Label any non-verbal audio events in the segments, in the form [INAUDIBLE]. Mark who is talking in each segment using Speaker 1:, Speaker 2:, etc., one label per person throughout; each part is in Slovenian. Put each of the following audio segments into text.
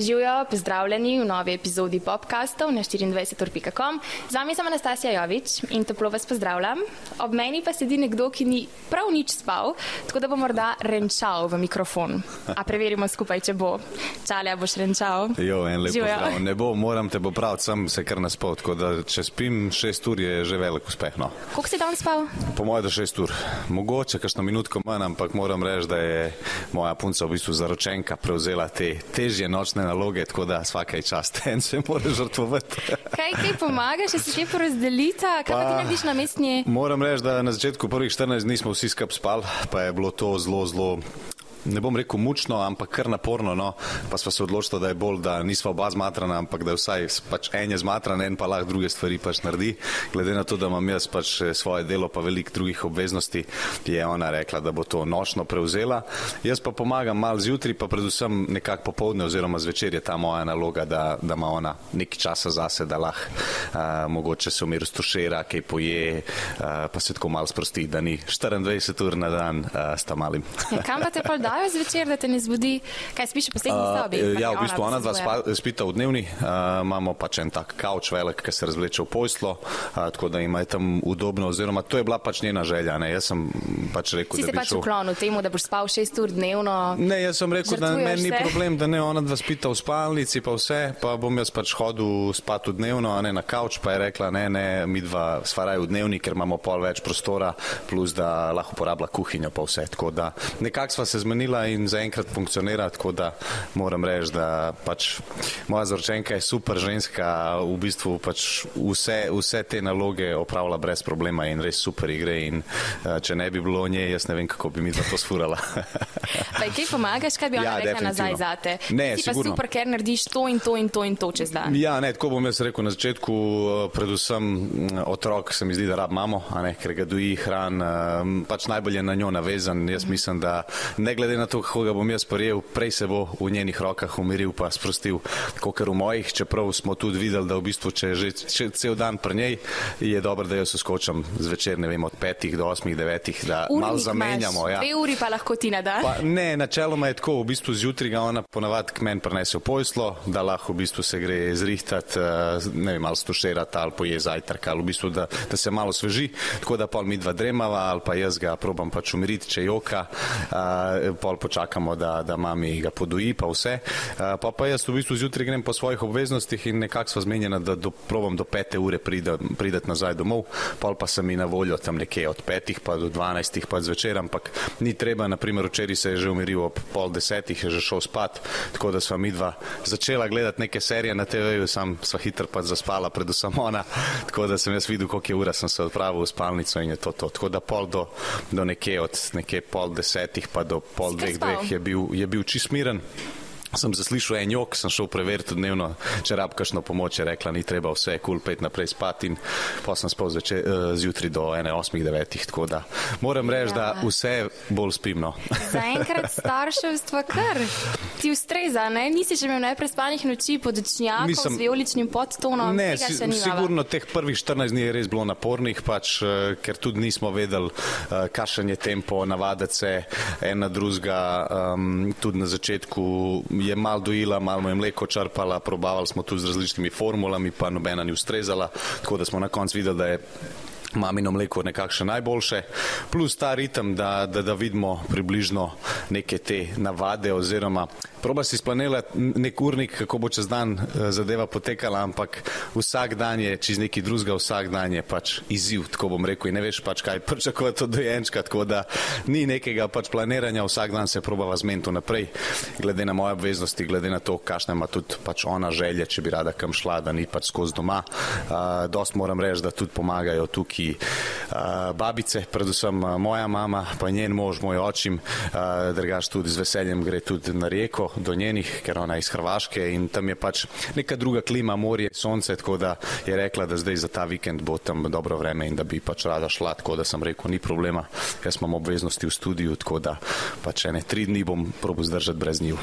Speaker 1: Živijo, pozdravljeni v novi epizodi popkastov na 24.com. Z vami sem Anastasija Jovič in toplo vas pozdravljam. Ob meni pa sedi nekdo, ki ni prav nič spal, tako da bo morda renčal v mikrofon. A preverimo skupaj, če bo. Čalja, boš renčal.
Speaker 2: Jo, en lep pozdrav. Ne bo, moram te popraviti, sem se kar naspal, tako da če spim šest ur je že velik uspeh. No.
Speaker 1: Koliko si danes spal?
Speaker 2: Po mojem, da šest ur. Mogoče kakšno minutko manj, ampak moram reči, da je moja punca v bistvu zaročenka prevzela te težje nočne naloge, tako da vsakaj čas ten [LAUGHS] se mora žrtvovati.
Speaker 1: Kaj ti pomaga, če se še porazdelita? Kaj pa, pa ti narediš na mestni?
Speaker 2: Moram reči, da na začetku prvih 14 dni smo vsi skup spali, pa je bilo to zelo, zelo ne bom rekel mučno, ampak kar naporno. No. Pa smo se odločili, da je bolj, da nismo oba zmatrana, ampak da vsaj pač en je zmatran, en pa lahko druge stvari pač naredi. Glede na to, da imam jaz pač svoje delo, pa veliko drugih obveznosti, je ona rekla, da bo to nočno prevzela. Jaz pa pomagam mal zjutraj, pa predvsem nekako popovdne oziroma zvečer je ta moja naloga, da, da ima ona nekaj časa zase, da lahko uh, mogoče se umir stošera, kaj poje, uh, pa se tako mal sprosti, da ni 24 ur na dan uh, sta malim.
Speaker 1: Ja, kam pa te pa da? Dajo zvečer, da te ne zbudi, kaj spiš v posebni sobi?
Speaker 2: Uh, ja, v bistvu ona dva spa, spita v dnevni, uh, imamo pač en tak kavč velik, ki se razvleče v pojslo, uh, tako da ima tam udobno, oziroma to je bila pač njena želja. Ne? Jaz sem pač rekel,
Speaker 1: si da
Speaker 2: bi
Speaker 1: pač šel. uklonil temu, da boš spal šest ur dnevno.
Speaker 2: Ne, jaz sem rekel, da meni ni problem, da ne ona dva spita v spalnici, pa vse, pa bom jaz pač hodil spat v dnevno, a ne na kavč, pa je rekla, ne, ne, mi dva svaraj v dnevni, ker imamo pol več prostora, plus da lahko uporablja kuhinjo pa vse. Tako da nekako sva se zmenila spremenila in zaenkrat funkcionira, tako da moram reči, da pač moja zročenka je super ženska, v bistvu pač vse, vse te naloge opravlja brez problema in res super igre in uh, če ne bi bilo nje, jaz ne vem, kako bi mi to sfurala. [LAUGHS]
Speaker 1: pa kaj pomagaš, kaj bi ona ja, rekla nazaj zate?
Speaker 2: Ne,
Speaker 1: si
Speaker 2: sigurno.
Speaker 1: pa super, ker narediš to in to in to in to čez dan.
Speaker 2: Ja, ne, tako bom jaz rekel na začetku, eh, predvsem mm, otrok se mi zdi, da rab mamo, a ne, ker ga doji hran, eh, pač najbolje na njo navezan. Jaz mislim, da ne glede glede na to, kako ga bom jaz prijel, prej se bo v njenih rokah umiril pa sprostil, kot v mojih, čeprav smo tudi videli, da v bistvu, če je že če cel dan pri njej, je dobro, da jaz skočam zvečer, ne vem, od petih do osmih, devetih, da malo zamenjamo.
Speaker 1: Ja. Dve uri pa lahko ti ne da.
Speaker 2: Pa, ne, načeloma je tako, v bistvu zjutraj ga ona ponavadi k meni prenese v pojslo, da lahko v bistvu se gre zrihtati, eh, ne vem, malo stuširati ali poje zajtrk, ali v bistvu, da, da se malo sveži, tako da pol mi dva dremava ali pa jaz ga probam pač umiriti, če joka. Uh, pol počakamo, da, da mami ga podoji, pa vse. Uh, pa, pa jaz v bistvu zjutraj grem po svojih obveznostih in nekako sva zmenjena, da do, probam do pete ure prideti nazaj domov, pol pa sem mi na voljo tam nekje od petih pa do dvanajstih pa zvečer, ampak ni treba, naprimer včeraj se je že umiril ob pol desetih, je že šel spat, tako da sva midva začela gledati neke serije na TV-ju, sam sva hitro pa zaspala, predvsem ona, tako da sem jaz videl, koliko je ura sem se odpravil v spalnico in je to to. Tako da pol do, do nekje od nekje pol desetih pa do pol dveh, dveh je bil, je bil čist miren. Sem zaslišal en jok, sem šel preveriti dnevno, če rab kakšno pomoč, je rekla, ni treba vse kul cool, pet naprej spati in pa sem spal uh, zjutraj do 1.8.9. Tako da moram reči, ja. da vse bolj spim. No.
Speaker 1: Zaenkrat starševstvo kar ti ustreza, ne? Nisi še imel neprespanih noči pod očnjakom Mislim, s vijoličnim podtonom?
Speaker 2: Ne, si, sigurno teh prvih 14 dni je res bilo napornih, pač, uh, ker tudi nismo vedeli, uh, kakšen je tempo, navaditi se ena drugega, um, tudi na začetku je mal dojila, malo je mleko črpala, probavali smo tu z različnimi formulami, pa nobena ni ustrezala, tako da smo na koncu videli, da je mamino mleko nekakšne najboljše, plus ta ritem, da, da, da vidimo približno neke te navade oziroma proba si splanirati nek urnik, kako bo čez dan eh, zadeva potekala, ampak vsak dan je čez neki drugega, vsak dan je pač izziv, tako bom rekel, in ne veš pač kaj pričakovati od dojenčka, tako da ni nekega pač planiranja, vsak dan se probava zmeniti naprej, glede na moje obveznosti, glede na to, kakšna ima tudi pač ona želja, če bi rada kam šla, da ni pač skozi doma. Uh, dost moram reči, da tudi pomagajo tukaj uh, babice, predvsem uh, moja mama, pa njen mož, moj očim, uh, drugač tudi z veseljem gre tudi na reko, do njenih, ker ona je iz Hrvaške in tam je pač neka druga klima, morje, sonce, tako da je rekla, da zdaj za ta vikend bo tam dobro vreme in da bi pač rada šla, tako da sem rekel, ni problema, jaz imam obveznosti v studiu, tako da pač ene tri dni bom probo zdržati brez njih.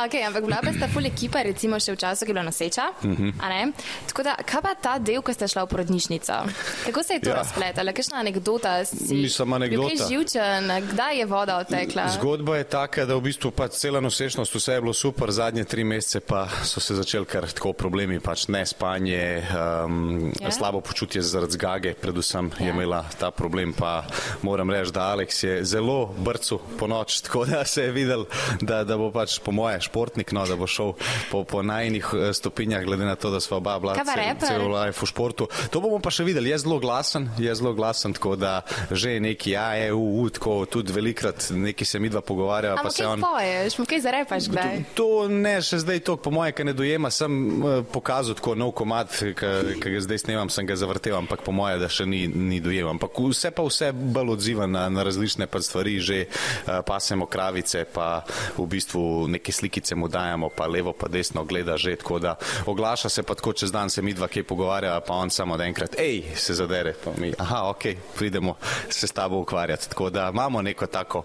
Speaker 1: Okay, ampak bila pa sta ful ekipa, recimo še v času, ki je bila noseča. Uh
Speaker 2: Mhm.
Speaker 1: -huh. Tako da, kaj pa ta del, ko ste šla v porodnišnico? Kako se je to
Speaker 2: Ja.
Speaker 1: razpletalo? Kakšna anekdota? Si,
Speaker 2: Mislim, anekdota.
Speaker 1: živčen, kdaj je voda otekla?
Speaker 2: Zgodba je taka, da v bistvu pač cela nosečnost, vse je bilo super, zadnje tri mesece pa so se začeli kar tako problemi, pač ne spanje, um,
Speaker 1: Ja.
Speaker 2: slabo počutje zaradi zgage, predvsem ja. je imela ta problem, pa moram reči, da Aleks je zelo brcu po noč, [LAUGHS] tako da se je videl, da, da bo pač po moje športnik, no, da bo šel po, po najnih eh, stopinjah, glede na to, da sva oba bila cel, celo life v športu. To bomo pa še videli, je zelo glasen, je zelo glasen, tako da že neki, ja, je, u, tako tudi velikrat neki se midva pogovarjava, pa
Speaker 1: Ampak
Speaker 2: se
Speaker 1: kaj
Speaker 2: on.
Speaker 1: poješ, mu kaj zarepaš kdaj?
Speaker 2: To ne, še zdaj to, po moje, ki ne dojema, sem eh, pokazal tako nov komat, ki ga zdaj snemam, sem ga zavrtel, ampak po moje, da še ni, ni dojema. Ampak vse pa vse bolj odziva na, na različne pa stvari, že uh, pasemo kravice, pa v bistvu neke slikice mu dajemo, pa levo pa desno gleda že, tako da oglaša se pa tako čez dan se midva kaj pogovarja, pa on samo da enkrat, hej, se zadere, pa mi, aha, ok, pridemo se s tabo ukvarjati. Tako da imamo neko tako uh,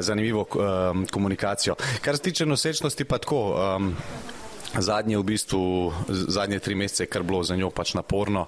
Speaker 2: zanimivo um, komunikacijo. Kar se tiče nosečnosti, pa tako. Um, Zadnje, v bistvu, zadnje tri mesece je kar bilo za njo pač naporno.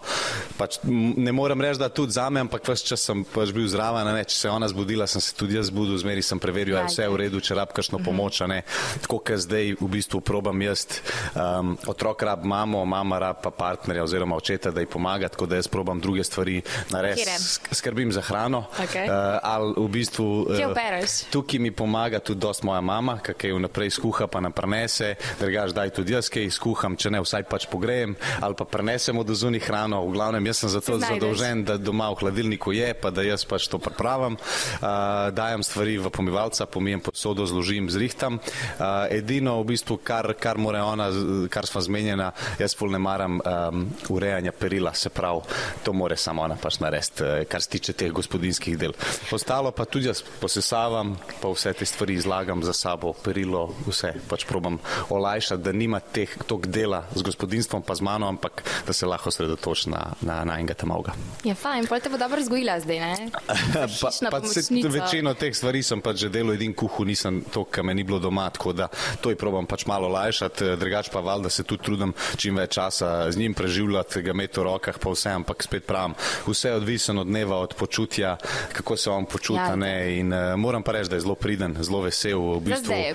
Speaker 2: Pač, ne morem reči, da tudi za me, ampak vse čas sem pač bil zraven. Ne? Če se je ona zbudila, sem se tudi jaz zbudil, zmeri sem preveril, ali je vse v redu, če rab kakšno pomoč. a Ne? Tako, ker zdaj v bistvu probam jaz, um, otrok rab mamo, mama rab pa partnerja oziroma očeta, da ji pomaga, tako da jaz probam druge stvari narediti. Skrbim za hrano.
Speaker 1: Okej.
Speaker 2: Uh, ali v bistvu. Eh,
Speaker 1: opereš?
Speaker 2: Tukaj mi pomaga tudi dost moja mama, ki jo vnaprej skuha, pa nam prenese, drugač daj tudi jaz kaj skuham, če ne vsaj pač pogrejem ali pa prenesemo do zunaj hrano. V glavnem jaz sem za to zadolžen, da doma v hladilniku je, pa da jaz pač to pripravim. Uh, dajem stvari v pomivalca, pomijem posodo, zložim, zrihtam. Uh, edino v bistvu, kar, kar more ona, kar sva zmenjena, jaz pol ne maram um, urejanja perila, se pravi, to more samo ona pač narediti, eh, kar se tiče teh gospodinskih del. Ostalo pa tudi jaz posesavam, pa vse te stvari izlagam za sabo, perilo, vse pač probam olajšati, da nima teh tok dela z gospodinstvom pa z mano, ampak da se lahko sredotoči na, na, na enega tam avga.
Speaker 1: Ja, fajn, pol te bo dobro vzgojila zdaj, ne? [LAUGHS]
Speaker 2: Pa, pa se, večino teh stvari sem pač že delal edin kuhu, nisem to, kar me ni bilo doma, tako da to ji probam pač malo lajšati, drugač pa valjda se tudi trudim čim več časa z njim preživljati, ga imeti v rokah, pa vse, ampak spet pravim, vse je odvisno od dneva, od počutja, kako se on počuti,
Speaker 1: Ja.
Speaker 2: ne, in uh, moram pa reči, da je zelo priden, zelo vesel. V bistvu,
Speaker 1: je.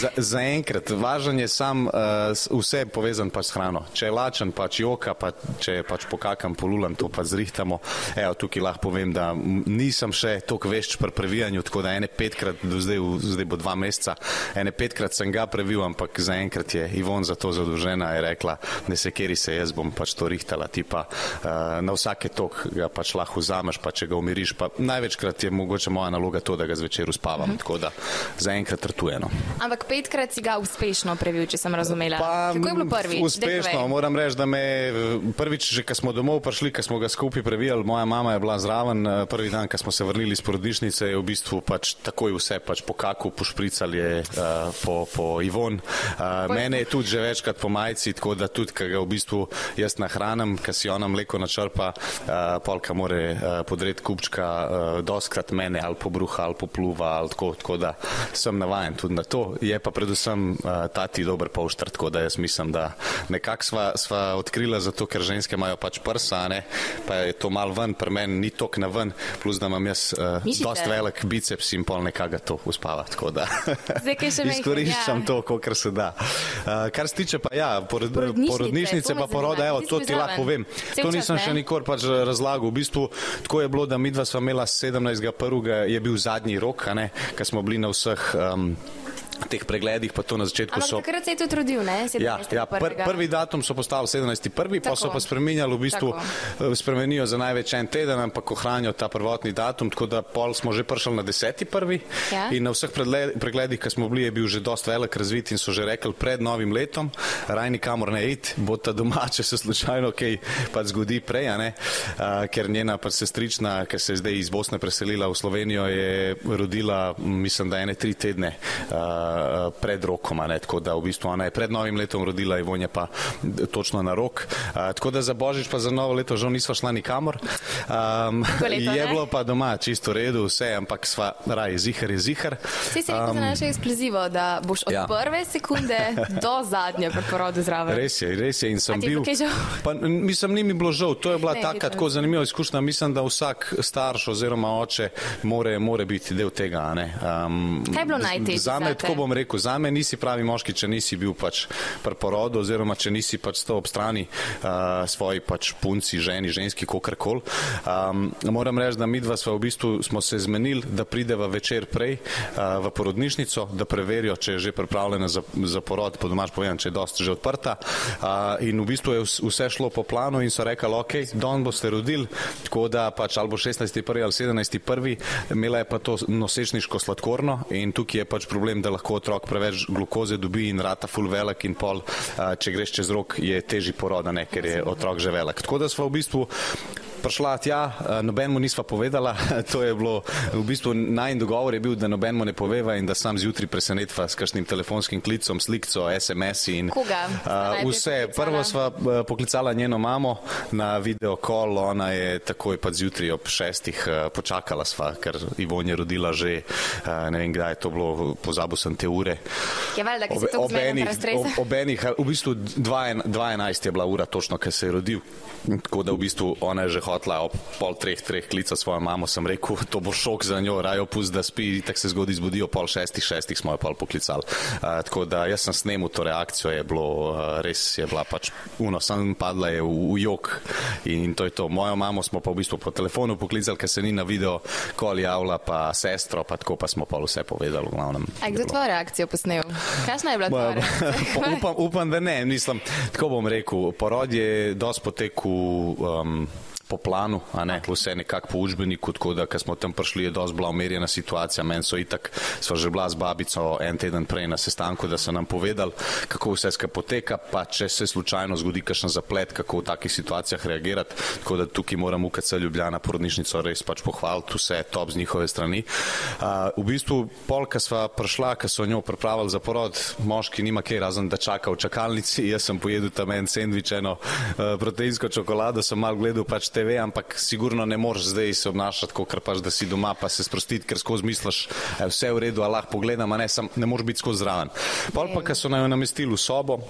Speaker 2: Za, za enkrat, važen je sam, uh, vse povezan pač s hrano. Če je lačen, pač joka, pa če je pač pokakam, polulam, to pa zrihtamo. Evo, tukaj lahko povem, da nisem še toliko vešč pri previjanju, tako da ene petkrat, zdaj, zdaj bo dva meseca, ene petkrat sem ga previl, ampak zaenkrat je Ivon za to zadolžena, je rekla, ne se keri se, jaz bom pač to rihtala, ti pa uh, na vsake tok ga pač lahko vzameš, pa če ga umiriš, pa največkrat je mogoče moja naloga to, da ga zvečer uspavam, uh -huh. tako da zaenkrat rtujeno.
Speaker 1: Ampak petkrat si ga uspešno previl, če sem razumela.
Speaker 2: Pa,
Speaker 1: Kako je bilo prvič?
Speaker 2: Uspešno, moram reči, da me eh, prvič, že ko smo domov prišli, ko smo ga skupaj previjali, moja mama je bila zraven, eh, prvi dan, ko smo se vrnili iz porodnišnice, je v bistvu pač takoj vse pač po kaku pošprical je uh, po, po Ivon. Uh, mene je tudi že večkrat po majici, tako da tudi, ko ga v bistvu jaz nahranim, ko si ona mleko načrpa, uh, polka more uh, podreti kupčka, uh, doskrat mene ali pobruha ali popluva ali tako, tako da sem navajen tudi na to. Je pa predvsem uh, tati dober polštar, tako da jaz mislim, da nekako sva, sva odkrila zato, ker ženske imajo pač prsa, ne, pa je to mal ven, pri meni ni tok na ven, plus da imam jaz uh,
Speaker 1: Mišice.
Speaker 2: dost velik biceps in pol nekaga to uspava, tako da [LAUGHS] izkoriščam
Speaker 1: ja.
Speaker 2: to, kar se da. Uh, kar se tiče pa ja, porod,
Speaker 1: Porodnišnice,
Speaker 2: porodnišnice pa poroda, evo, to ti lahko povem.
Speaker 1: Cel
Speaker 2: To
Speaker 1: čas,
Speaker 2: nisem
Speaker 1: ne?
Speaker 2: še nikoli pač razlagal. V bistvu tako je bilo, da midva sva imela 17. prvega, je bil zadnji rok, ko smo bili na vseh um, teh pregledih, pa to na začetku
Speaker 1: Ampak
Speaker 2: so.
Speaker 1: takrat se je tudi rodil, ne?
Speaker 2: Ja,
Speaker 1: 17.
Speaker 2: ja pr, prvi datum so postavili 17. prvi, pa so pa spremenjali v bistvu,
Speaker 1: Tako.
Speaker 2: eh, spremenijo za največ en teden, ampak ohranijo ta prvotni datum, tako da pol smo že prišli na 10. prvi
Speaker 1: Ja.
Speaker 2: in na vseh pregle- pregledih, ki smo bili, je bil že dost velik razvit in so že rekli pred novim letom, raj nikamor ne id, bo ta doma, [LAUGHS] če se slučajno kaj pač zgodi prej, ne, uh, ker njena pač sestrična, ki se je zdaj iz Bosne preselila v Slovenijo, je rodila, mislim, da ene tri tedne uh, pred rokom, ne, tako da v bistvu ona je pred novim letom rodila, Ivonja pa točno na rok. Uh, tako da za Božič pa za novo leto žal nisva šla nikamor. Um,
Speaker 1: leto,
Speaker 2: je
Speaker 1: ne?
Speaker 2: bilo pa doma čisto redu, vse, ampak sva raj, zihar je zihar.
Speaker 1: Si si rekel um, za naše eksplozivo, da boš od
Speaker 2: ja.
Speaker 1: prve sekunde [LAUGHS] do zadnje pri porodu zraven.
Speaker 2: Res je, res je in sem
Speaker 1: A je
Speaker 2: bil. Pa, mislim, ni mi bilo žal, to je bila
Speaker 1: Ne,
Speaker 2: taka tako zanimiva izkušnja. Mislim, da vsak starš oziroma oče more, more biti del tega. a. Um,
Speaker 1: Kaj je bilo najtežje
Speaker 2: Za me,
Speaker 1: zate?
Speaker 2: tako bom rekel, za me nisi pravi moški, če nisi bil pač pri porodu oziroma če nisi pač stal ob strani uh, svoji pač punci, ženi, ženski, kakorkoli. Um, moram reči, da midva sva v bistvu smo se zmenili, da prideva večer prej uh, v porodnišnico, da preverijo, če je že pripravljena za, za porod, po domač povedan, če je dosti že odprta. Uh, in v bistvu je vs- vse šlo po planu in so rekli, ok, don boste rodili, tako da pač ali bo 16. prvi ali 17. prvi, imela je pa to nosečniško sladkorno in tukaj je pač problem, da lahko otrok preveč glukoze dobi in rata full velik in pol, če greš čez rok, je težji porod, ne, ker je otrok že velik. Tako da smo v bistvu prišla tja, eh, nobenemu nisva povedala, [LAUGHS] to je bilo v bistvu najn dogovor je bil, da nobenemu ne poveva in da sam zjutraj presenetva s kakšnim telefonskim klicom, slikco, SMS-i in
Speaker 1: Koga najprej
Speaker 2: vse.
Speaker 1: poklicala?
Speaker 2: Prvo sva eh, poklicala njeno mamo na video call, ona je takoj pa zjutraj ob šestih eh, počakala sva, ker Ivon je rodila že, eh, ne vem kdaj je to bilo, pozabil sem te ure.
Speaker 1: Je valjda, ker
Speaker 2: Ob-
Speaker 1: to
Speaker 2: ob
Speaker 1: zmeden
Speaker 2: enih-
Speaker 1: raztresa.
Speaker 2: ob- ob v bistvu 2.11 je bila ura točno, ker se je rodil. Tako da v bistvu ona je že hotla ob pol treh, treh klica svojo mamo, sem rekel, to bo šok za njo, rajo pust, da spi, tako se zgodi zbudijo pol šestih, šestih smo jo pol poklicali. Uh, tako da jaz sem snemal to reakcijo, je bilo uh, res, je bila pač uno, sem padla je v, v jok in to je to. Mojo mamo smo pa v bistvu po telefonu poklicali, ker se ni na video kol javila, pa sestro, pa tako pa smo pa vse povedali v glavnem.
Speaker 1: A
Speaker 2: Je
Speaker 1: kdo
Speaker 2: bilo-
Speaker 1: tvojo reakcijo posnel? Kakšna je bila tvoja reakcija? [LAUGHS]
Speaker 2: pa upam, upam, da ne, mislim, tako bom rekel, porod je dosti potekel um, po planu, a ne, vse nekako po učbeniku, tako da, ko smo tam prišli, je dosti bila umerjena situacija, meni so itak, sva že bila z babico en teden prej na sestanku, da so nam povedali, kako vse skupaj poteka, pa če se slučajno zgodi kakšen zaplet, kako v takih situacijah reagirati, tako da tukaj moram UKC Ljubljana porodnišnico res pač pohvaliti, vse top z njihove strani. Uh, v bistvu, polka sva prišla, ko so njo pripravili za porod, moški nima kaj razen, da čaka v čakalnici, jaz sem pojedel tam en sendvič, eno uh, proteinsko čokolado, sem mal gledal pač TV, ampak sigurno ne moreš zdaj se obnašati, kot pač, da si doma, pa se sprostiti, ker skozi misliš, "E, vse je v redu, a lahko pogledam, a ne, ne moreš biti skozi zraven. Pol pa, ko so naj jo namestili v sobo,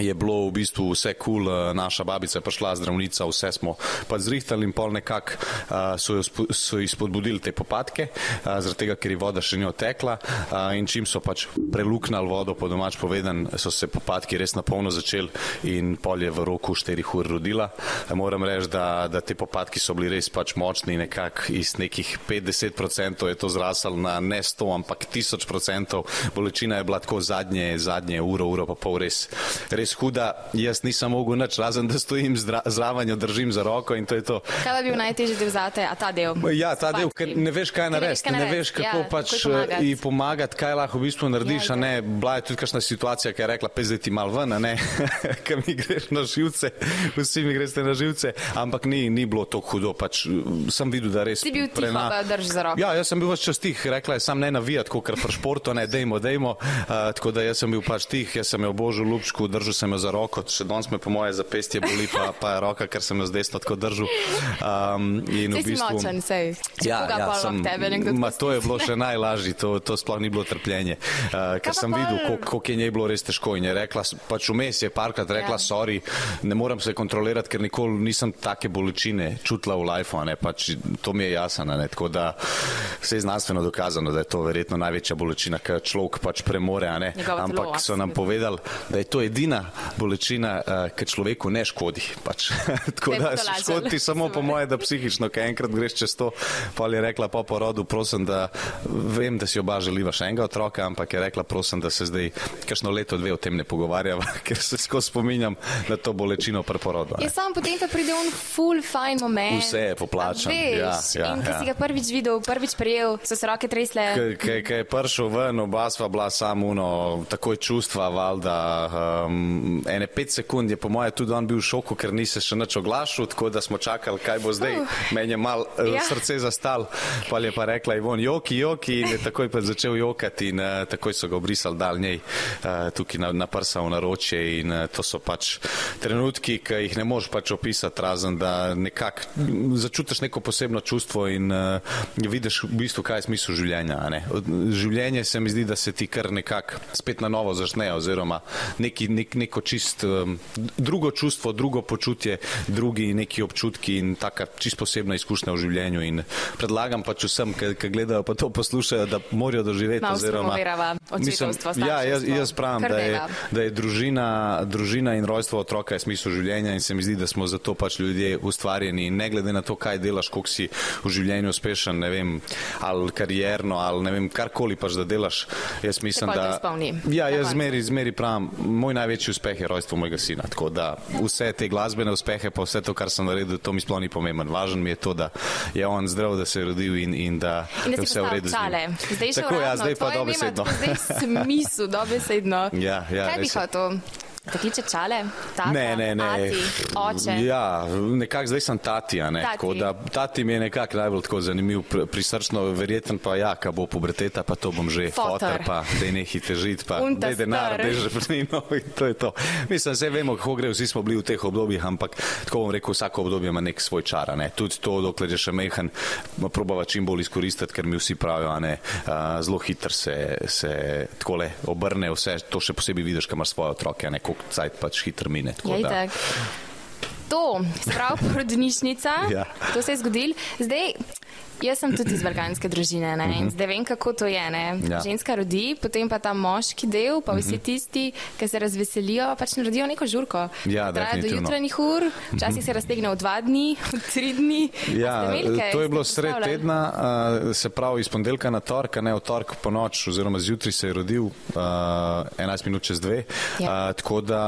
Speaker 2: je bilo v bistvu vse kul, cool, naša babica je prišla, zdravnica, vse smo pa zrihtali in pol nekako uh, so, spo- so ji spodbudili te popadke, uh, zaradi tega, ker je voda še njo tekla uh, in čim so pač preluknali vodo, po domač povedan, so se popadki res na polno začeli in pol je v roku 4 ur rodila. Moram reči, da, da te popadki so bili res pač močni, nekako iz nekih 50% je to zraslo na ne 100, ampak 1000%. Bolečina je bila tako zadnje, zadnje uro, uro pa pol res, res huda. Jaz nisem mogel nič, razen da stojim zdra, zraven, jo držim za roko in to je to.
Speaker 1: Kaj bi bil najtežji del zate, a ta del?
Speaker 2: Ja, ta del, ker ne veš, kaj
Speaker 1: ne
Speaker 2: narediti, ne
Speaker 1: narediti.
Speaker 2: veš, kako
Speaker 1: Ja,
Speaker 2: pač
Speaker 1: ji pomagati.
Speaker 2: ji pomagati, kaj lahko v bistvu narediš,
Speaker 1: Ja,
Speaker 2: ne. Bila je tudi kakšna situacija, ki je rekla, pej zdaj ti mal ven, ne, [LAUGHS] ker mi greš na živce, vsi mi greste na živce, ampak ni, ni bilo to hudo, pač sem videl, da res
Speaker 1: Si bil tiho, pa jo držiš za roko.
Speaker 2: Ja, jaz sem bil vse čas tih, rekla je sam ne navijati, kot pri športu, ne, dejmo, dejmo, uh, tako da jaz sem bil pač tih, jaz sem jo božil lupčku, držal sem jo za roko, še danes me po moje zapestje boli, pa, pa je roka, ker sem jo z desno tako držal. Um, in v bistvu,
Speaker 1: močen, sej.
Speaker 2: Ja, ja, sem,
Speaker 1: tebe
Speaker 2: ma, to je bilo še najlažje, to, to sploh ni bilo trpljenje. Uh, ker sem videl, koliko koliko je njej bilo res težko in je rekla, pač vmes je parkrat rekla,
Speaker 1: Ja.
Speaker 2: sorry, ne morem se kontrolirati, ker nikoli nisem take bolečine čutila v lifeu, pač to mi je jasno, ne, tako da se je znanstveno dokazano, da je to verjetno največja bolečina, ker človek pač premore, ne, ampak so nam povedali, da je to edina bolečina, uh, ki človeku ne škodi, pač, [LAUGHS] tako da škodi samo po moje, da psihično, ker enkrat greš čez to, pa je rekla po porodu, prosim, da vem, da si oba želiva še enega otroka, ampak je rekla, prosim, da se zdaj kakšno leto, dve o tem ne pogovarjava, [LAUGHS] ker se skozi spominjam na to bolečino pri porodu.
Speaker 1: Je samo potem pa pride on full fine moment.
Speaker 2: Vse je poplačan,
Speaker 1: A Veš,
Speaker 2: ja, ja,
Speaker 1: in ko
Speaker 2: ja.
Speaker 1: si ga prvič videl, prvič prijel, so se roke tresle.
Speaker 2: Kaj je prišel ven, oba sva bila samo uno, takoj čustva, valjda, um, ene pet sekund je po moje tudi on bil v šoku, ker ni se še nič oglašal, tako da smo čakali, kaj bo zdaj. Uh, Meni je mal uh, ja. srce zastal, pa je pa rekla Ivon, joki, joki in je takoj pa začel jokati in uh, takoj so ga obrisali dal njej uh, tukaj na, na prsa v naročje in uh, to so pač trenutki, ki jih ne moreš pač opisati, razen da nekako začutiš neko posebno čustvo in uh, vidiš v bistvu, kaj je smisel življenja. Življenje se mi zdi, da se ti kar nekako spet na novo začne oziroma neki, nek, neko čist um, drugo čustvo, drugo počutje, drugi neki občutki in taka čist posebna izkušnja v življenju in predlagam pač vsem, ki gledajo pa to poslušajo, da morajo doživeti oziroma.
Speaker 1: Mislim,
Speaker 2: ja, jaz, jaz pravim, da je, da je družina, družina in rojstvo otroka je smisel življenja in se mi zdi, da smo zato pač ljudje ustvarjeni in ne glede na to, kaj delaš, koliko si v življenju uspešen, ne vem, ali karierno, ali ne vem, karkoli pač da delaš, jaz mislim, da. Ja, jaz zmeri, zmeri pravim, moj največji uspeh je rojstvo mojega sina, tako da vse te glasbene uspehe, pa vse to, kar sem naredil, to mi sploh ni pomemben. Važen mi je to, da je on zdrav, da se je rodil in, in da
Speaker 1: in je vse v redu. Tako, ja, zdaj pa dobesedno. Zdaj smisel, dobesedno. [LAUGHS]
Speaker 2: Ja, ja,
Speaker 1: Kaj bi hotel? Takliče čale, tata, ne, ne, ne. Ati, oče.
Speaker 2: Ja, nekako zdaj sem tati, ne. Tati. Tako da tati mi je nekako najbolj tako zanimiv, prisrčno, verjeten pa ja, ka bo puberteta, pa to bom že fotor, pa dej nehi težit, pa dej denar, dej žepnino [LAUGHS] in to je to. Mislim, vse vemo, kako gre, vsi smo bili v teh obdobjih, ampak tako bom rekel, vsako obdobje ima nek svoj čar, ne. Tudi to, dokler je še mehan, probava čim bolj izkoristiti, ker mi vsi pravijo, ne, a, zelo hitro se, se takole obrne vse, to še posebej vidiš, ko imaš svoje otroke, ne, koliko cajt pač hitro mine.
Speaker 1: Ja, to, sprav [LAUGHS] porodnišnica, ja. to se je zgodil. Zdaj, Jaz sem tudi iz balkanske družine ne? in mhm. zdaj vem, kako to je. Ja. Ženska rodi, potem pa ta moški del, pa vsi mhm. tisti, ki se razveselijo, pač naredijo neko žurko.
Speaker 2: Ja,
Speaker 1: Traja do jutranjih ur, včasih mhm. se raztegne v dva dni, v tri dni.
Speaker 2: Ja, to je bilo sred tedna, se pravi iz ponedeljka na torek, ne v torek po noč, oziroma zjutraj se je rodil, uh, 11 minut čez dve. Ja. Uh, tako da,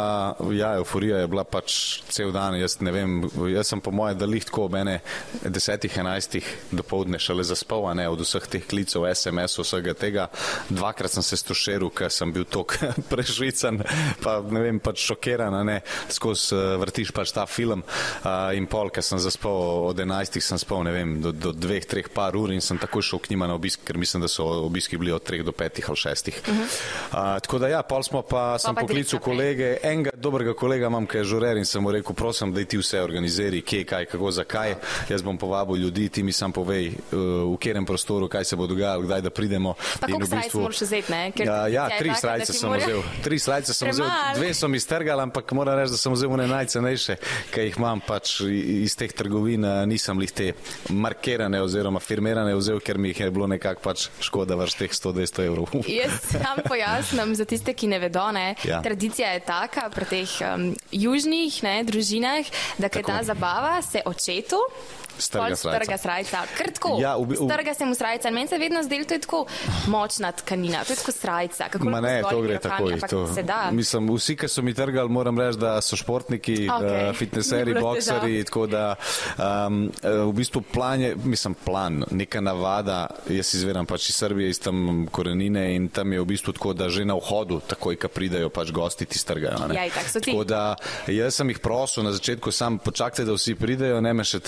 Speaker 2: ja, euforija je bila pač cel dan. Jaz ne vem, jaz sem po moje dalih tako ob ene desetih, enajstih do pol popovdne šele zaspal, ne od vseh teh klicev, SMS, vsega tega. Dvakrat sem se stošeril, ker sem bil tok [LAUGHS] prešvican, pa ne vem, pač šokiran, ne, skozi uh, vrtiš pač ta film uh, in pol, ker sem zaspal od enajstih, sem spal, ne vem, do, do dveh, treh par ur in sem takoj šel k njima na obisk, ker mislim, da so obiski bili od treh do petih ali šestih. Uh -huh. uh, tako da ja, pol smo pa, sem poklical kolege, enega dobrega kolega imam, ki je žurer in sem mu rekel, prosim, da ti vse organizeri, kje, kaj, kako, zakaj. Jaz bom povabil ljudi, ti mi sam povej, uh, v katerem prostoru, kaj se bo dogajalo, kdaj da pridemo.
Speaker 1: Pa koliko v bistvu, moraš vzeti, ne?
Speaker 2: Ker ja, ja tri srajce sem more... vzel. [LAUGHS] Tri srajce sem vzel, dve so mi strgali, ampak moram reči, da sem vzel one najcenejše, ki jih imam pač iz teh trgovin, nisem jih te markirane oziroma firmirane vzel, ker mi jih je bilo nekako pač škoda vrš teh 100-200 evrov. [LAUGHS]
Speaker 1: Jaz sam pojasnim za tiste, ki ne vedo, ne? Ja. Tradicija je taka pri teh um, južnih ne, družinah, da je ta zabava se očetu
Speaker 2: Strga.
Speaker 1: Strga srajca. Ker tako. Ja, v, v... Strga se mu srajca. Meni se vedno zdelo, da je tako močna tkanina. To je tako srajca. Kako
Speaker 2: Ma ne, to gre tako. Mislim, vsi, ki so mi trgali, moram reči, da so športniki, okay. [LAUGHS] uh, fitneseri, bokseri. Tako da um, v bistvu plan je, mislim, plan, neka navada. Jaz izveram pač iz Srbije, iz tam korenine in tam je v bistvu tako, da že na vhodu, takoj, ko pridajo pač gosti, ti strgajo.
Speaker 1: Ja, tak so ti.
Speaker 2: Tako da jaz sem jih prosil na začetku, sam počakajte, da vsi pridajo, ne me še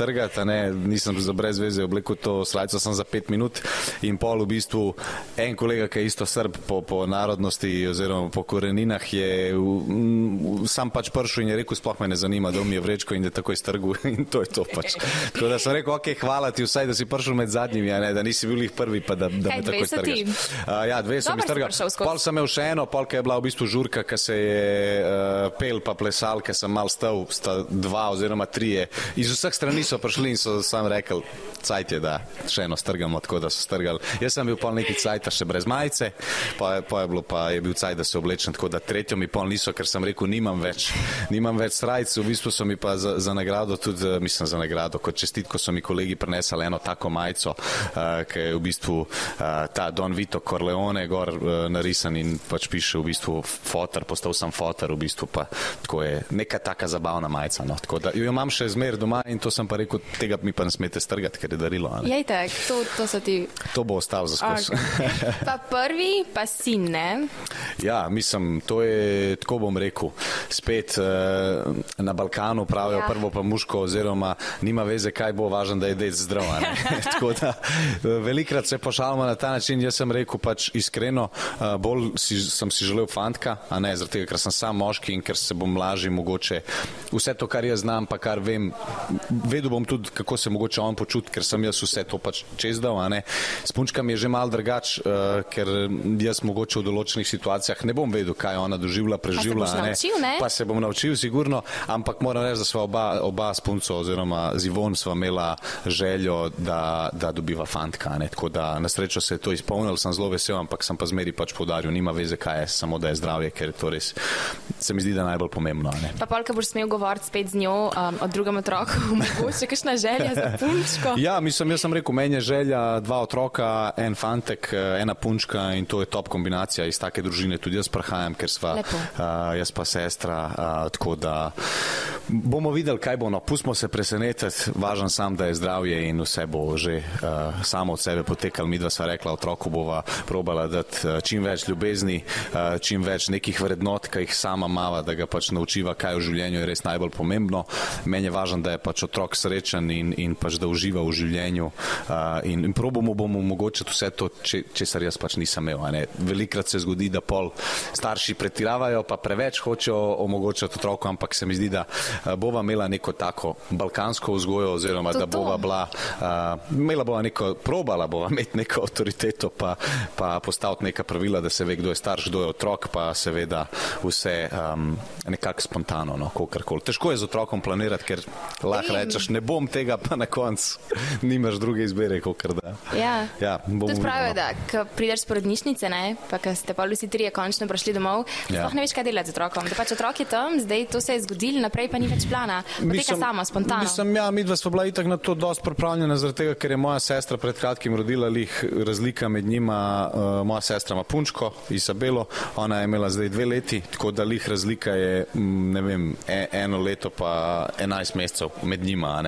Speaker 2: trgati nisem za brez veze oblekel to slajco, sem za pet minut in pol v bistvu en kolega, ki je isto srb po, po narodnosti oziroma po koreninah, je m, sam pač pršel in je rekel, sploh me ne zanima, da mi je vrečko in da takoj strgu [LAUGHS] in to je to pač. Tako da sem rekel, ok, hvala ti vsaj, da si pršel med zadnjimi, ne, da nisi bil jih prvi, pa da, da me takoj strgaš. Uh, ja, dve so mi strgali. Pol sem imel še eno, pol, ki je bila v bistvu žurka, ki se je uh, pel pa plesal, ki sem mal stal, sta dva oziroma trije. Iz vseh strani so prišli in so so sam rekel, cajt je, da še eno strgamo, tako da so strgali. Jaz sem bil pol neki cajt, še brez majice, pa, pa je bilo pa je bil cajt, da se oblečem, tako da tretjo mi pol niso, ker sem rekel, nimam več, nimam več strajc, v bistvu so mi pa za, za nagrado tudi, eh, mislim za nagrado, kot čestitko so mi kolegi prinesali eno tako majico, uh, ki je v bistvu uh, ta Don Vito Corleone gor uh, narisan in pač piše v bistvu fotor, postal sem fotor, v bistvu pa tako je neka taka zabavna majica, no, tako da jo imam še zmer doma in to sem pa rekel, tega tega mi pa ne smete strgati, ker je darilo.
Speaker 1: Jej tak, to, to so ti.
Speaker 2: To bo ostalo za skozi.
Speaker 1: Okay. Pa prvi, pa sin, ne?
Speaker 2: Ja, mislim, to je, tako bom rekel, spet eh, na Balkanu pravijo
Speaker 1: Ja.
Speaker 2: prvo pa muško oziroma nima veze, kaj bo važno, da je dec zdrav. [LAUGHS] tako da eh, velikrat se pošalimo na ta način, jaz sem rekel pač iskreno, eh, bolj si, sem si želel fantka, a ne zaradi tega, ker sem sam moški in ker se bom lažje mogoče vse to, kar jaz znam, pa kar vem, vedel bom tudi, kako se mogoče on počuti, ker sem jaz vse to pač čez dal. S punčkami je že mal drugač, uh, ker jaz mogoče v določenih situacijah ne bom vedel, kaj ona doživela, preživela.
Speaker 1: boš
Speaker 2: a ne.
Speaker 1: naučil, ne?
Speaker 2: Pa se bom naučil, sigurno, ampak moram reči, da sva oba, oba s punco oziroma z Ivon sva imela željo, da, da dobiva fantka. Ne? Tako da na srečo se je to izpolnilo, sem zelo vesel, ampak sem pa zmeri pač podaril, nima veze, kaj je, samo da je zdravje, ker to res se mi zdi, da je najbolj pomembno. Ne?
Speaker 1: Pa polka boš smel govoriti spet z njo um, o drugem otroku, [LAUGHS] mogoče kakšna želja za punčko.
Speaker 2: Ja, mislim, jaz sem rekel, meni je želja dva otroka, en fantek, eh, ena punčka in to je top kombinacija iz take družine. Tudi jaz prihajam, ker sva
Speaker 1: Lepo.
Speaker 2: uh, jaz pa sestra, uh, tako da bomo videli, kaj bo. No, pustimo se presenetiti, važen sam, da je zdravje in vse bo že uh, samo od sebe potekalo. Mi dva sva rekla, otroku bova probala dati uh, čim več ljubezni, uh, čim več nekih vrednot, ki jih sama mava, da ga pač naučiva, kaj v življenju je res najbolj pomembno. Meni je važno, da je pač otrok srečen in, in pač da uživa v življenju uh, in, in probamo bomo omogočiti vse to, če, česar jaz pač nisem imel. Velikrat se zgodi, da pol starši pretiravajo, pa preveč hočejo omogočiti otroku, ampak se mi zdi, da bova imela neko tako balkansko vzgojo oziroma
Speaker 1: To,
Speaker 2: da
Speaker 1: to.
Speaker 2: bova bila, uh, imela bova neko, probala bova imeti neko avtoriteto, pa, pa postaviti neka pravila, da se ve, kdo je starš, kdo je otrok, pa seveda vse um, nekako spontano, no, kakorkoli. Težko je z otrokom planirati, ker lahko rečeš, ne bom tega, pa na koncu nimaš druge izbire, kot da.
Speaker 1: Ja.
Speaker 2: Ja, bomo
Speaker 1: Tudi pravijo,
Speaker 2: videli,
Speaker 1: da ko prideš z porodnišnice, ne, pa ko ste pa vsi trije končno prišli domov,
Speaker 2: Ja.
Speaker 1: sploh ne veš, kaj delati z otrokom. Da pač otrok je tam, zdaj to se je zgodilo, naprej pa ni več plana. Poteka samo, spontano.
Speaker 2: Mislim, ja, mi dva smo bila itak na to dosti pripravljena, zaradi tega, ker je moja sestra pred kratkim rodila lih razlika med njima. Uh, moja sestra ima punčko, Izabelo, ona je imela zdaj dve leti, tako da lih razlika je, mm, ne vem, e, eno leto pa enajst mesecev med njima.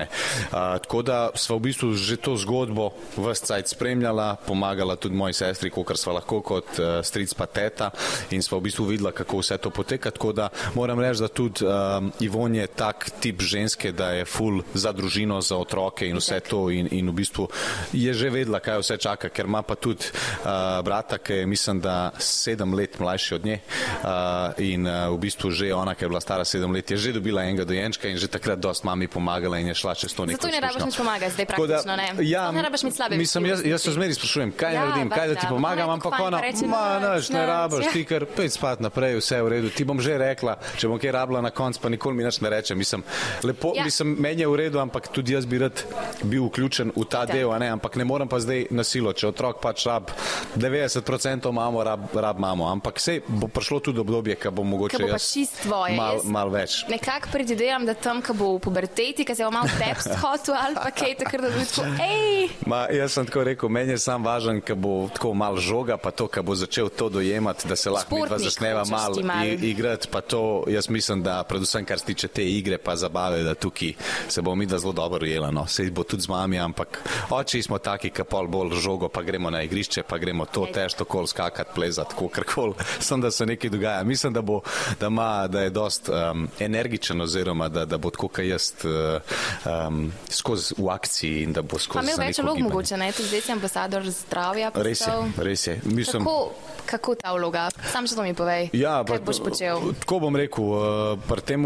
Speaker 2: A tako da sva v bistvu že to zgodbo vse cajt spremljala, pomagala tudi moji sestri, kolikor sva lahko kot uh, stric pa teta in sva v bistvu videla, kako vse to poteka. Tako da moram reči, da tudi um, Ivon je tak tip ženske, da je full za družino, za otroke in vse to in, in v bistvu je že vedela, kaj vse čaka, ker ima pa tudi uh, brata, ki je mislim, da sedem let mlajši od nje uh, in uh, v bistvu že ona, ki je bila stara sedem let, je že dobila enega dojenčka in že takrat dost mami pomagala in je šla čez to neko
Speaker 1: Zato ne rabiš nič pomagati, zdaj
Speaker 2: Tako da,
Speaker 1: praktično ne.
Speaker 2: Ja,
Speaker 1: ne rabiš imeti slabe
Speaker 2: Mislim, jaz, jaz se zmeri sprašujem, kaj
Speaker 1: Ja,
Speaker 2: naredim, kaj da ti pomagam, ampak ona, ma,
Speaker 1: "Nič,
Speaker 2: nič, ne
Speaker 1: nič."
Speaker 2: rabiš,
Speaker 1: Ja.
Speaker 2: ti kar pej spat naprej, vse je v redu. Ti bom že rekla, če bom kaj rabila na koncu, pa nikoli mi nič ne reče. Mislim, lepo,
Speaker 1: Ja.
Speaker 2: mislim, meni je v redu, ampak tudi jaz bi rad bil vključen v ta
Speaker 1: Itak.
Speaker 2: del, ne, ampak ne morem pa zdaj na silo, če otrok pač rab 90% mamo, rab, rab mamo, ampak sej bo prišlo tudi obdobje, ko bo mogoče
Speaker 1: Ko bo
Speaker 2: jaz
Speaker 1: tvoje.
Speaker 2: mal,
Speaker 1: Jaz
Speaker 2: mal več.
Speaker 1: Nekako predvidevam, da tam, ko bo v puberteti, ko se bo malo tep [LAUGHS] shotel ali pa kaj, takrat da bo tako, [LAUGHS] ej,
Speaker 2: Ma, jaz sem tako rekel, meni je sam važen, ko bo tako mal žoga, pa to, ko bo začel to dojemati, da se lahko začneva
Speaker 1: hočeš
Speaker 2: mal igrati, pa to jaz mislim, da predvsem kar se tiče te igre pa zabave, da tukaj se bo mi da zelo dobro ujela, no. Sej bo tudi z mami, ampak oči smo taki, ki pol bolj žogo, pa gremo na igrišče, pa gremo to težko kol skakati, plezati, kakorkoli, [LAUGHS] sem da se nekaj dogaja. Mislim, da, bo, da, ima, da je dost um, energičen oziroma da, da bo tako, kot jaz, um, skozi v akciji in da bo skozi
Speaker 1: imel več vlog
Speaker 2: gibanje.
Speaker 1: mogoče, ne, tudi zdaj si ambasador zdravja.
Speaker 2: Res je,
Speaker 1: postal.
Speaker 2: res je. Mislim,
Speaker 1: Kako, kako ta vloga? Sam še to mi povej.
Speaker 2: Ja,
Speaker 1: kaj
Speaker 2: pa-
Speaker 1: boš počel?
Speaker 2: Tako bom rekel, eh, pri tem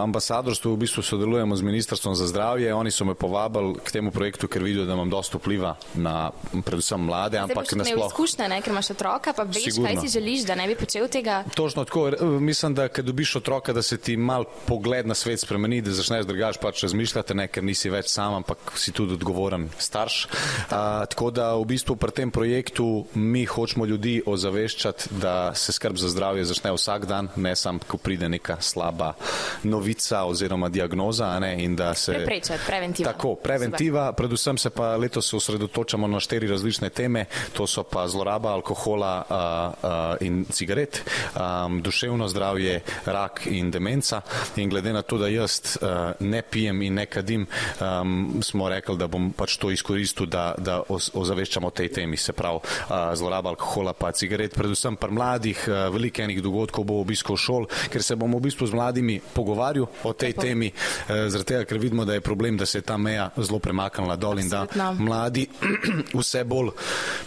Speaker 2: ambasadorstvu v bistvu sodelujemo z Ministrstvom za zdravje. Oni so me povabili k temu projektu, ker vidijo, da imam dosta vpliva na predvsem mlade,
Speaker 1: Zdaj
Speaker 2: ampak nasploh.
Speaker 1: izkušnje, ne, ker imaš otroka, pa veš,
Speaker 2: Sigurno.
Speaker 1: kaj si želiš, da ne bi počel tega.
Speaker 2: Točno tako, mislim, da kad dobiš otroka, da se ti mal pogled na svet spremeni, da začneš drugače pač razmišljati, ne, ker nisi več sam, ampak si tudi odgovoren starš. A, tako da v bistvu pri tem projektu mi hočemo ljudi ozaveščati, da se skrb za zdravje začne vsak dan, ne samo, ko pride neka slaba novica oziroma diagnoza. Ne, se
Speaker 1: Preprečati, preventiva.
Speaker 2: Tako, preventiva, predvsem se pa letos osredotočamo na štiri različne teme, to so pa zloraba alkohola a, a, in cigaret, a, duševno zdravje, rak in demenca. In glede na to, da jaz a, ne pijem in ne kadim, um, smo rekli, da bom pač to izkoristil, da, da ozaveščamo tej temi, se pravi uh, zloraba alkohola pa cigaret, predvsem pri mladih, uh, veliko enih dogodkov bo obiskal šol, ker se bomo v bistvu z mladimi pogovarjal o tej Lepo. temi, uh, zaradi tega, ker vidimo, da je problem, da se je ta meja zelo premaknila dol in da mladi [CLEARS THROAT] vse bolj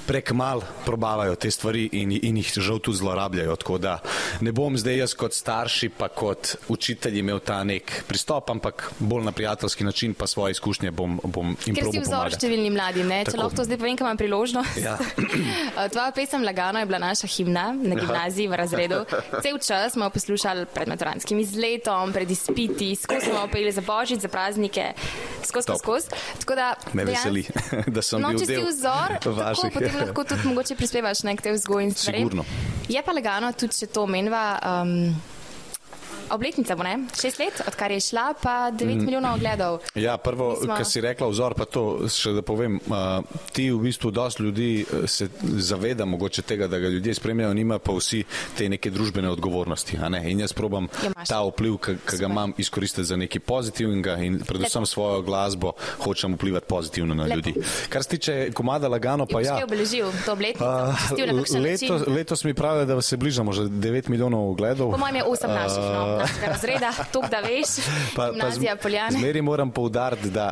Speaker 2: prek mal probavajo te stvari in, in jih žal tudi zlorabljajo. Tako da ne bom zdaj jaz kot starši pa kot učitelj imel ta nek pristop, ampak bolj na prijateljski način pa svoje izkušnje bom, bom jim.
Speaker 1: Ker si vzor številni mladi, ne? Če lahko to zdaj povem, kam imam priložnost. Ja. [LAUGHS] Tvoja pesem Lagano je bila naša himna na gimnaziji v razredu. Cel čas smo poslušali pred maturanskim izletom, pred izpiti, skozi smo opeli za božič, za praznike, skozi, skozi. Tako da
Speaker 2: me veseli, [LAUGHS] da sem no, bil del
Speaker 1: vzor, vaših. Tako, potem lahko tudi mogoče prispevaš nek te vzgoj in stvari.
Speaker 2: Sigurno.
Speaker 1: Je pa legano tudi, če to menva. Um, obletnica bo, ne? Šest let, odkar je šla, pa devet mm. milijonov ogledov.
Speaker 2: Ja, prvo, smo... kar si rekla, vzor, pa to še da povem, uh, ti v bistvu dosti ljudi uh, se zaveda mogoče tega, da ga ljudje spremljajo, nima pa vsi te neke družbene odgovornosti, ne? In jaz probam ta vpliv, ki ga imam, izkoristiti za nekaj pozitivnega in predvsem Lepo. svojo glasbo hočem vplivati pozitivno na Lepo. ljudi. Kar se tiče komada Lagano, pa ja.
Speaker 1: obeležil to obletnico?
Speaker 2: Uh, letos, letos mi pravijo, da se bližamo že devet milijonov ogledov.
Speaker 1: Po mojem je osem naših, no razreda, to da veš, gimnazija Poljana.
Speaker 2: Zmeri moram poudariti, da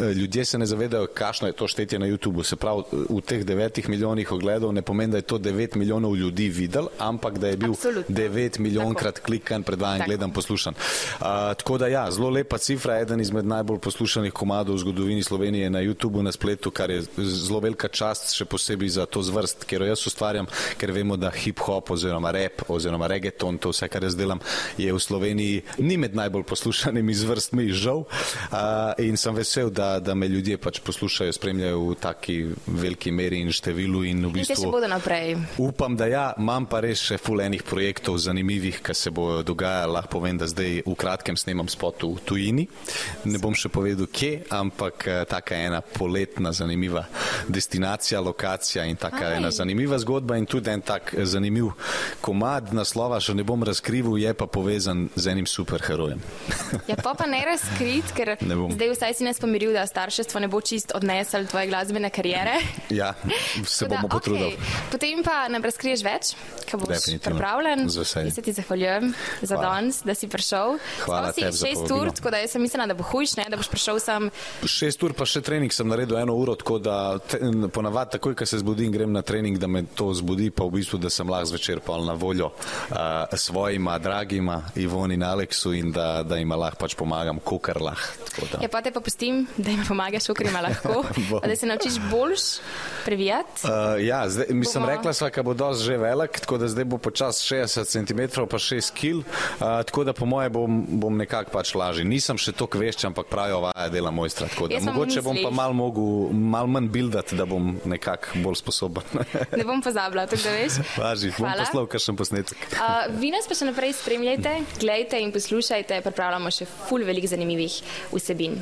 Speaker 2: ljudje se ne zavedajo, kakšno je to štetje na YouTubu. Se pravi, v teh devetih milijonih ogledov ne pomeni, da je to devet milijonov ljudi videl, ampak da je bil Absolutno. devet milijonkrat klikan, predvajan, tako. gledan, poslušan. Uh, tako da ja, zelo lepa cifra, eden izmed najbolj poslušanih komadov v zgodovini Slovenije na YouTubu na spletu, kar je zelo velika čast, še posebej za to zvrst, ker jo jaz ustvarjam, ker vemo, da hip-hop oziroma rap oziroma reggaeton, to vse, kar jaz delam, je v Sloveniji ni med najbolj poslušanimi zvrstmi, žal. Uh, in sem vesel, da da, da me ljudje pač poslušajo, spremljajo v taki veliki meri in številu. In v bistvu,
Speaker 1: in še bodo naprej.
Speaker 2: Upam, da ja, imam pa res še fulenih projektov zanimivih, ki se bojo dogajali. Lahko povem, da zdaj v kratkem snemam spot v tujini. Ne bom še povedal, kje, ampak eh, taka ena poletna zanimiva destinacija, lokacija in taka Aj. ena zanimiva zgodba in tudi en tak eh, zanimiv komad naslova, še ne bom razkrivil, je pa povezan z enim superherojem.
Speaker 1: ja, pa pa ne razkrit, ker [LAUGHS] zdaj vsaj si ne spomiril, da starševstvo ne bo čist odnesel tvoje glasbene karijere. [LAUGHS]
Speaker 2: Ja, se bomo potrudili.
Speaker 1: Okay. Potem pa nam razkriješ več, ko boš pripravljen. Jaz se ti zahvaljujem za danes, da si prišel.
Speaker 2: Hvala
Speaker 1: ti. Šest ur, tako da jaz sem mislila, da bo hujš, ne, da boš prišel sem.
Speaker 2: Šest ur pa še trening sem naredil eno uro, tako da ponavadi takoj, ko se zbudim, grem na trening, da me to zbudi, pa v bistvu, da sem lahko zvečer pa na voljo uh, svojima dragima Ivoni in Aleksu in da, da jim lahko pač pomagam, kukar lahko.
Speaker 1: Ja, pa te pa pustim, da jim pomagaš, ukri ima lahko, [LAUGHS] da se naučiš boljš previjati.
Speaker 2: Uh, ja, zdaj, mi sem rekla, da bo dosti že velik, tako da zdaj bo počas 60 cm pa 6 kg, uh, tako da po moje bom, bom nekako pač lažji. Nisem še toliko vešč, ampak pravijo, vaja dela mojstra. Mogoče bom pa mal, mogu, mal manj bildati, da bom nekako bolj sposoben.
Speaker 1: ne bom pozabila, tako da veš. [LAUGHS]
Speaker 2: Važi, bom poslal kakšen posnetek.
Speaker 1: uh, vi nas pa še naprej spremljajte, gledajte in poslušajte, pripravljamo še ful velik zanimivih vsebin.